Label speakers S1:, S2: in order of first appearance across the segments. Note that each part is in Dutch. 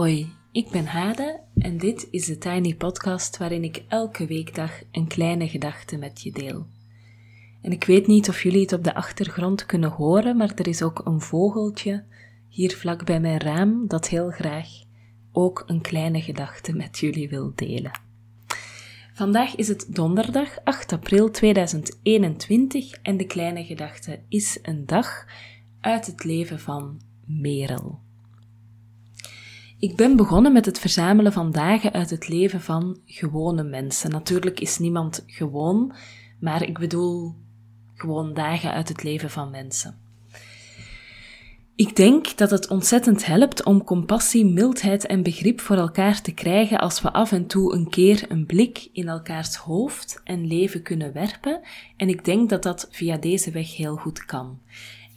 S1: Hoi, ik ben Hade en dit is de Tiny Podcast waarin ik elke weekdag een kleine gedachte met je deel. En ik weet niet of jullie het op de achtergrond kunnen horen, maar er is ook een vogeltje hier vlak bij mijn raam dat heel graag ook een kleine gedachte met jullie wil delen. Vandaag is het donderdag 8 april 2021 en de kleine gedachte is een dag uit het leven van Merel. Ik ben begonnen met het verzamelen van dagen uit het leven van gewone mensen. Natuurlijk is niemand gewoon, maar ik bedoel gewoon dagen uit het leven van mensen. Ik denk dat het ontzettend helpt om compassie, mildheid en begrip voor elkaar te krijgen als we af en toe een keer een blik in elkaars hoofd en leven kunnen werpen. En ik denk dat dat via deze weg heel goed kan.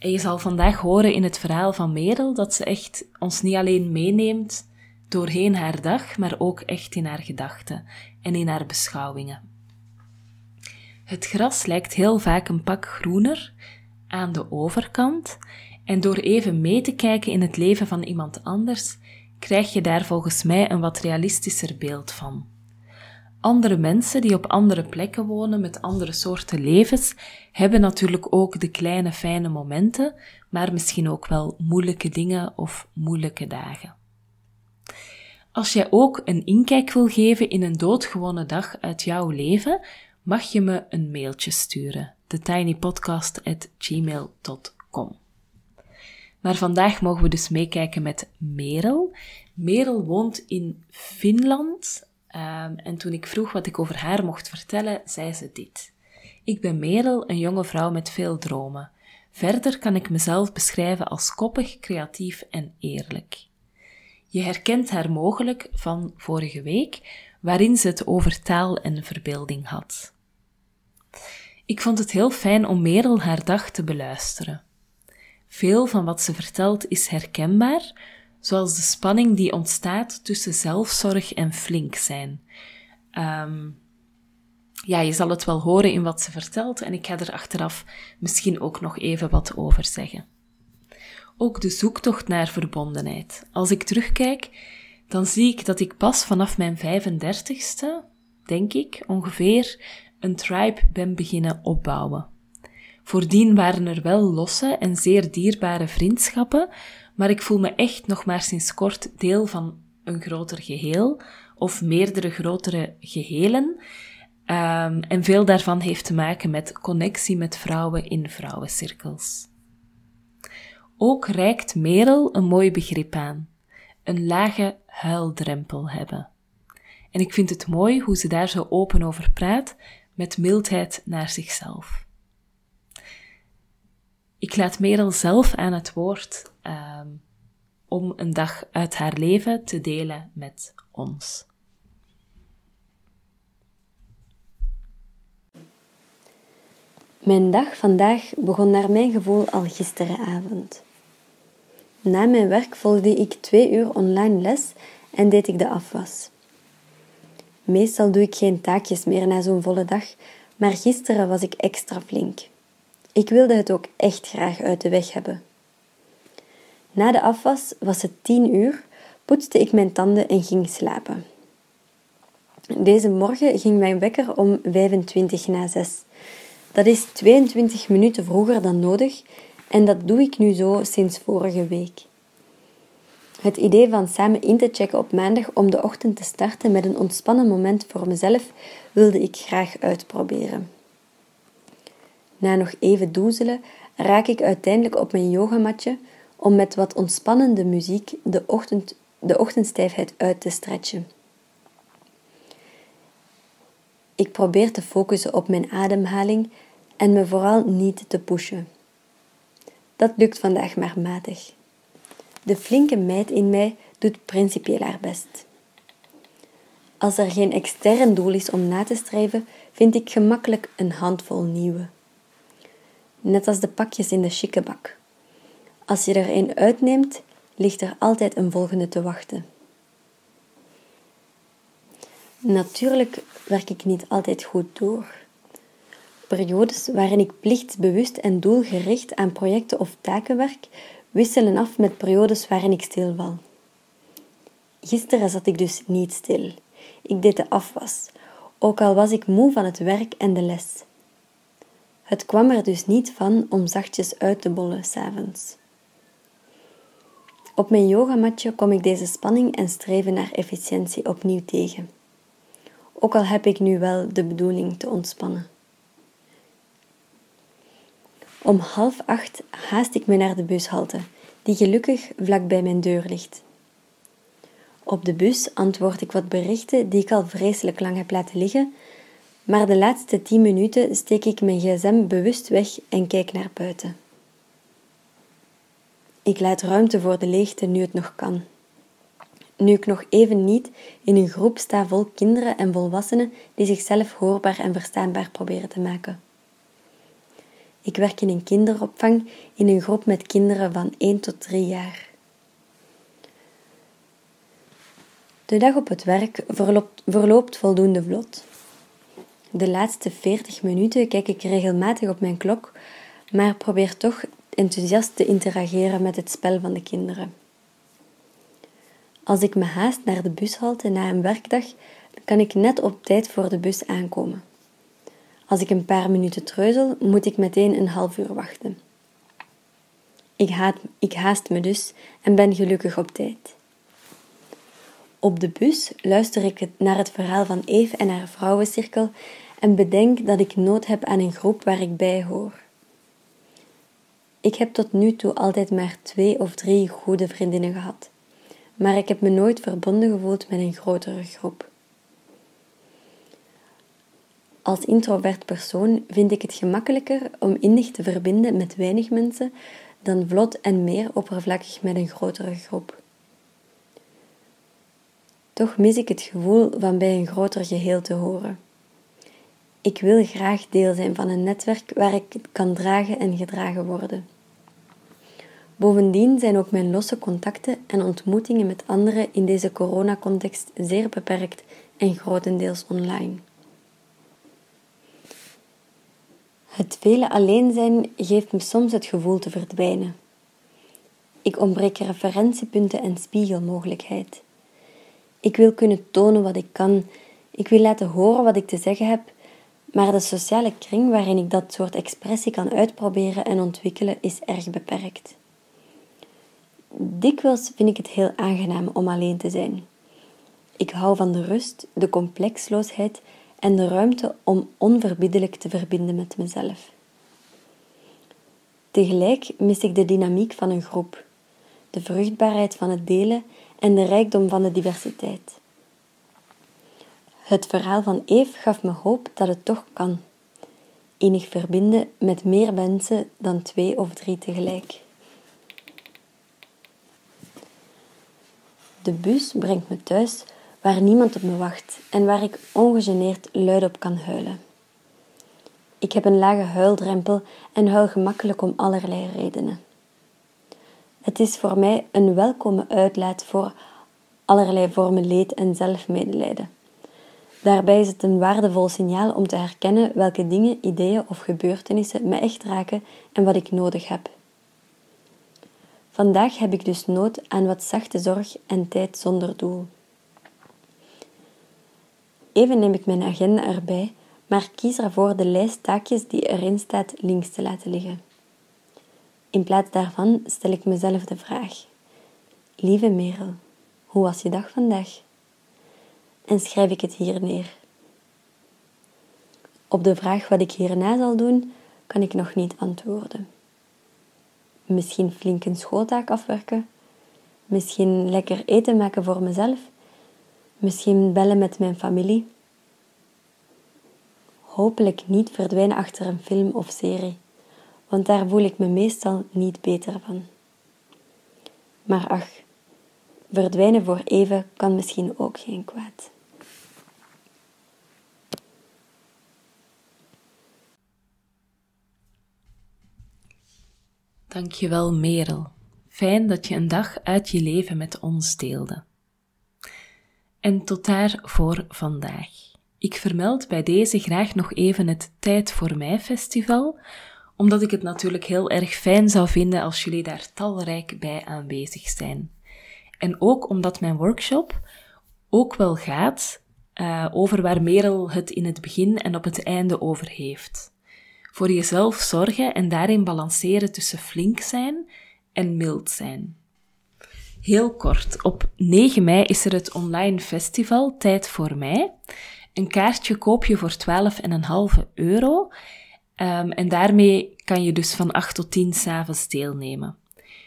S1: En je zal vandaag horen in het verhaal van Merel dat ze echt ons niet alleen meeneemt doorheen haar dag, maar ook echt in haar gedachten en in haar beschouwingen. Het gras lijkt heel vaak een pak groener aan de overkant, en door even mee te kijken in het leven van iemand anders, krijg je daar volgens mij een wat realistischer beeld van. Andere mensen die op andere plekken wonen met andere soorten levens, hebben natuurlijk ook de kleine fijne momenten, maar misschien ook wel moeilijke dingen of moeilijke dagen. Als jij ook een inkijk wil geven in een doodgewone dag uit jouw leven, mag je me een mailtje sturen. thetinypodcast.gmail.com Maar vandaag mogen we dus meekijken met Merel. Merel woont in Finland um, en toen ik vroeg wat ik over haar mocht vertellen, zei ze dit. Ik ben Merel, een jonge vrouw met veel dromen. Verder kan ik mezelf beschrijven als koppig, creatief en eerlijk. Je herkent haar mogelijk van vorige week, waarin ze het over taal en verbeelding had. Ik vond het heel fijn om Merel haar dag te beluisteren. Veel van wat ze vertelt is herkenbaar, zoals de spanning die ontstaat tussen zelfzorg en flink zijn. Um, ja, je zal het wel horen in wat ze vertelt en ik ga er achteraf misschien ook nog even wat over zeggen. Ook de zoektocht naar verbondenheid. Als ik terugkijk, dan zie ik dat ik pas vanaf mijn 35ste, denk ik, ongeveer, een tribe ben beginnen opbouwen. Voordien waren er wel losse en zeer dierbare vriendschappen, maar ik voel me echt nog maar sinds kort deel van een groter geheel of meerdere grotere gehelen. Um, en veel daarvan heeft te maken met connectie met vrouwen in vrouwencirkels. Ook reikt Merel een mooi begrip aan: een lage huildrempel hebben. En ik vind het mooi hoe ze daar zo open over praat, met mildheid naar zichzelf. Ik laat Merel zelf aan het woord um, om een dag uit haar leven te delen met ons.
S2: Mijn dag vandaag begon naar mijn gevoel al gisterenavond. Na mijn werk volgde ik twee uur online les en deed ik de afwas. Meestal doe ik geen taakjes meer na zo'n volle dag, maar gisteren was ik extra flink. Ik wilde het ook echt graag uit de weg hebben. Na de afwas was het tien uur, poetste ik mijn tanden en ging slapen. Deze morgen ging mijn wekker om 25 na 6. Dat is 22 minuten vroeger dan nodig en dat doe ik nu zo sinds vorige week. Het idee van samen in te checken op maandag om de ochtend te starten met een ontspannen moment voor mezelf wilde ik graag uitproberen. Na nog even doezelen raak ik uiteindelijk op mijn yogamatje om met wat ontspannende muziek de, ochtend, de ochtendstijfheid uit te stretchen. Ik probeer te focussen op mijn ademhaling en me vooral niet te pushen. Dat lukt vandaag maar matig. De flinke meid in mij doet principieel haar best. Als er geen extern doel is om na te streven, vind ik gemakkelijk een handvol nieuwe. Net als de pakjes in de chique bak. Als je er een uitneemt, ligt er altijd een volgende te wachten. Natuurlijk werk ik niet altijd goed door. Periodes waarin ik plichtsbewust en doelgericht aan projecten of taken werk, wisselen af met periodes waarin ik stilval. Gisteren zat ik dus niet stil. Ik deed de afwas, ook al was ik moe van het werk en de les. Het kwam er dus niet van om zachtjes uit te bollen s'avonds. Op mijn yogamatje kom ik deze spanning en streven naar efficiëntie opnieuw tegen. Ook al heb ik nu wel de bedoeling te ontspannen. Om half acht haast ik me naar de bushalte, die gelukkig vlak bij mijn deur ligt. Op de bus antwoord ik wat berichten die ik al vreselijk lang heb laten liggen, maar de laatste tien minuten steek ik mijn gsm bewust weg en kijk naar buiten. Ik laat ruimte voor de leegte nu het nog kan. Nu ik nog even niet in een groep sta vol kinderen en volwassenen die zichzelf hoorbaar en verstaanbaar proberen te maken. Ik werk in een kinderopvang in een groep met kinderen van 1 tot 3 jaar. De dag op het werk verloopt, verloopt voldoende vlot. De laatste 40 minuten kijk ik regelmatig op mijn klok, maar probeer toch enthousiast te interageren met het spel van de kinderen. Als ik me haast naar de bushalte na een werkdag, kan ik net op tijd voor de bus aankomen. Als ik een paar minuten treuzel, moet ik meteen een half uur wachten. Ik, haat, ik haast me dus en ben gelukkig op tijd. Op de bus luister ik naar het verhaal van Eve en haar vrouwencirkel en bedenk dat ik nood heb aan een groep waar ik bij hoor. Ik heb tot nu toe altijd maar twee of drie goede vriendinnen gehad, maar ik heb me nooit verbonden gevoeld met een grotere groep. Als introvert persoon vind ik het gemakkelijker om innig te verbinden met weinig mensen dan vlot en meer oppervlakkig met een grotere groep. Toch mis ik het gevoel van bij een groter geheel te horen. Ik wil graag deel zijn van een netwerk waar ik kan dragen en gedragen worden. Bovendien zijn ook mijn losse contacten en ontmoetingen met anderen in deze coronacontext zeer beperkt en grotendeels online. Het vele alleen zijn geeft me soms het gevoel te verdwijnen. Ik ontbreek referentiepunten en spiegelmogelijkheid. Ik wil kunnen tonen wat ik kan. Ik wil laten horen wat ik te zeggen heb. Maar de sociale kring waarin ik dat soort expressie kan uitproberen en ontwikkelen is erg beperkt. Dikwijls vind ik het heel aangenaam om alleen te zijn. Ik hou van de rust, de complexloosheid en de ruimte om onverbiddelijk te verbinden met mezelf. Tegelijk mis ik de dynamiek van een groep, de vruchtbaarheid van het delen en de rijkdom van de diversiteit. Het verhaal van Eve gaf me hoop dat het toch kan. Enig verbinden met meer mensen dan twee of drie tegelijk. De bus brengt me thuis waar niemand op me wacht en waar ik ongegeneerd luid op kan huilen. Ik heb een lage huildrempel en huil gemakkelijk om allerlei redenen. Het is voor mij een welkome uitlaat voor allerlei vormen leed en zelfmedelijden. Daarbij is het een waardevol signaal om te herkennen welke dingen, ideeën of gebeurtenissen me echt raken en wat ik nodig heb. Vandaag heb ik dus nood aan wat zachte zorg en tijd zonder doel. Even neem ik mijn agenda erbij, maar kies ervoor de lijst taakjes die erin staat links te laten liggen. In plaats daarvan stel ik mezelf de vraag: Lieve Merel, hoe was je dag vandaag? En schrijf ik het hier neer. Op de vraag wat ik hierna zal doen, kan ik nog niet antwoorden. Misschien flink een schooltaak afwerken, misschien lekker eten maken voor mezelf, misschien bellen met mijn familie. Hopelijk niet verdwijnen achter een film of serie want daar voel ik me meestal niet beter van. Maar ach, verdwijnen voor even kan misschien ook geen kwaad.
S1: Dankjewel Merel. Fijn dat je een dag uit je leven met ons deelde. En tot daar voor vandaag. Ik vermeld bij deze graag nog even het Tijd voor mij festival, omdat ik het natuurlijk heel erg fijn zou vinden als jullie daar talrijk bij aanwezig zijn. En ook omdat mijn workshop ook wel gaat uh, over waar Merel het in het begin en op het einde over heeft. Voor jezelf zorgen en daarin balanceren tussen flink zijn en mild zijn. Heel kort, op 9 mei is er het online festival Tijd voor mij. Een kaartje koop je voor 12,5 euro. Um, en daarmee kan je dus van 8 tot 10 s'avonds deelnemen.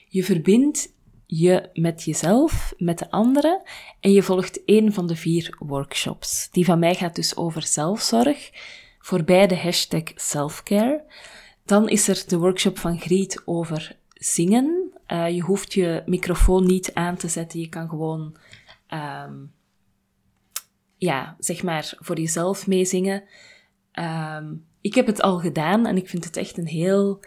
S1: Je verbindt je met jezelf, met de anderen en je volgt één van de vier workshops. Die van mij gaat dus over zelfzorg, voorbij de hashtag selfcare. Dan is er de workshop van Griet over zingen. Uh, je hoeft je microfoon niet aan te zetten, je kan gewoon, um, ja, zeg maar, voor jezelf meezingen. Um, ik heb het al gedaan en ik vind het echt een heel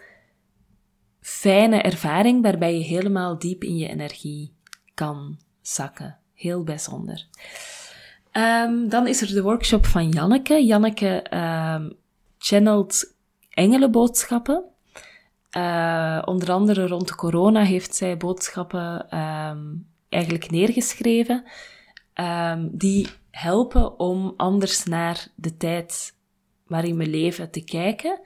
S1: fijne ervaring waarbij je helemaal diep in je energie kan zakken. Heel bijzonder. Um, dan is er de workshop van Janneke. Janneke um, channelt engelenboodschappen. Uh, onder andere rond corona heeft zij boodschappen um, eigenlijk neergeschreven. die helpen om anders naar de tijd waarin we leven te kijken.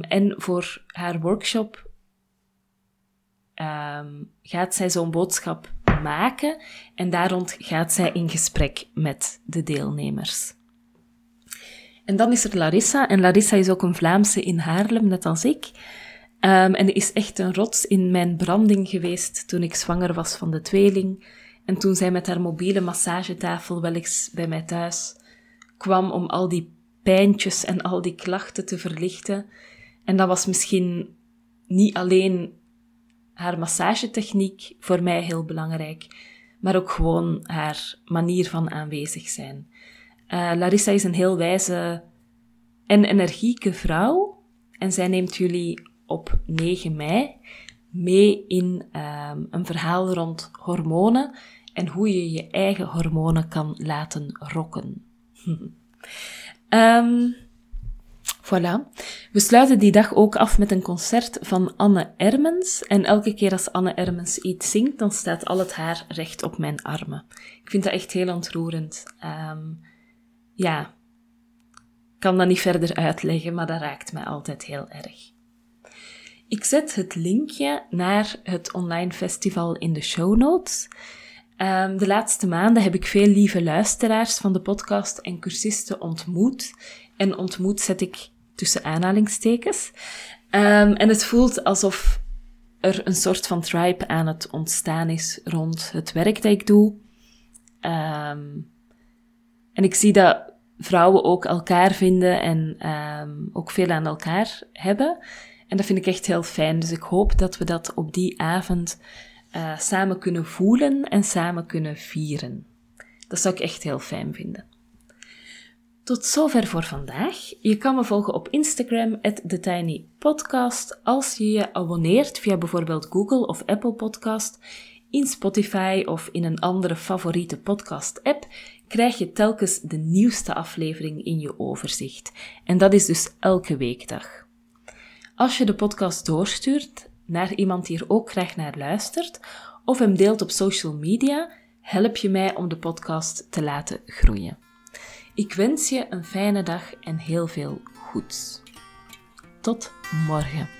S1: En voor haar workshop gaat zij zo'n boodschap maken en daar rond gaat zij in gesprek met de deelnemers. En dan is er Larissa, en Larissa is ook een Vlaamse in Haarlem, net als ik. Um, en is echt een rots in mijn branding geweest toen ik zwanger was van de tweeling. En toen zij met haar mobiele massagetafel wel eens bij mij thuis kwam om al die pijntjes en al die klachten te verlichten. En dat was misschien niet alleen haar massagetechniek voor mij heel belangrijk, maar ook gewoon haar manier van aanwezig zijn. Uh, Larissa is een heel wijze en energieke vrouw en zij neemt jullie op 9 mei mee in um, een verhaal rond hormonen en hoe je je eigen hormonen kan laten rokken. Um, voilà. We sluiten die dag ook af met een concert van Anne Ermens. En elke keer als Anne Ermens iets zingt, dan staat al het haar recht op mijn armen. Ik vind dat echt heel ontroerend. Um, ja, ik kan dat niet verder uitleggen, maar dat raakt mij altijd heel erg. Ik zet het linkje naar het online festival in de show notes. Um, de laatste maanden heb ik veel lieve luisteraars van de podcast en cursisten ontmoet. En ontmoet zet ik tussen aanhalingstekens. Um, en het voelt alsof er een soort van tribe aan het ontstaan is rond het werk dat ik doe. Um, en ik zie dat vrouwen ook elkaar vinden en um, ook veel aan elkaar hebben. En dat vind ik echt heel fijn. Dus ik hoop dat we dat op die avond uh, samen kunnen voelen en samen kunnen vieren. Dat zou ik echt heel fijn vinden. Tot zover voor vandaag. Je kan me volgen op Instagram, TheTinyPodcast. Als je je abonneert via bijvoorbeeld Google of Apple Podcast, in Spotify of in een andere favoriete podcast-app, krijg je telkens de nieuwste aflevering in je overzicht. En dat is dus elke weekdag. Als je de podcast doorstuurt, naar iemand die er ook graag naar luistert, of hem deelt op social media, help je mij om de podcast te laten groeien. Ik wens je een fijne dag en heel veel goeds. Tot morgen.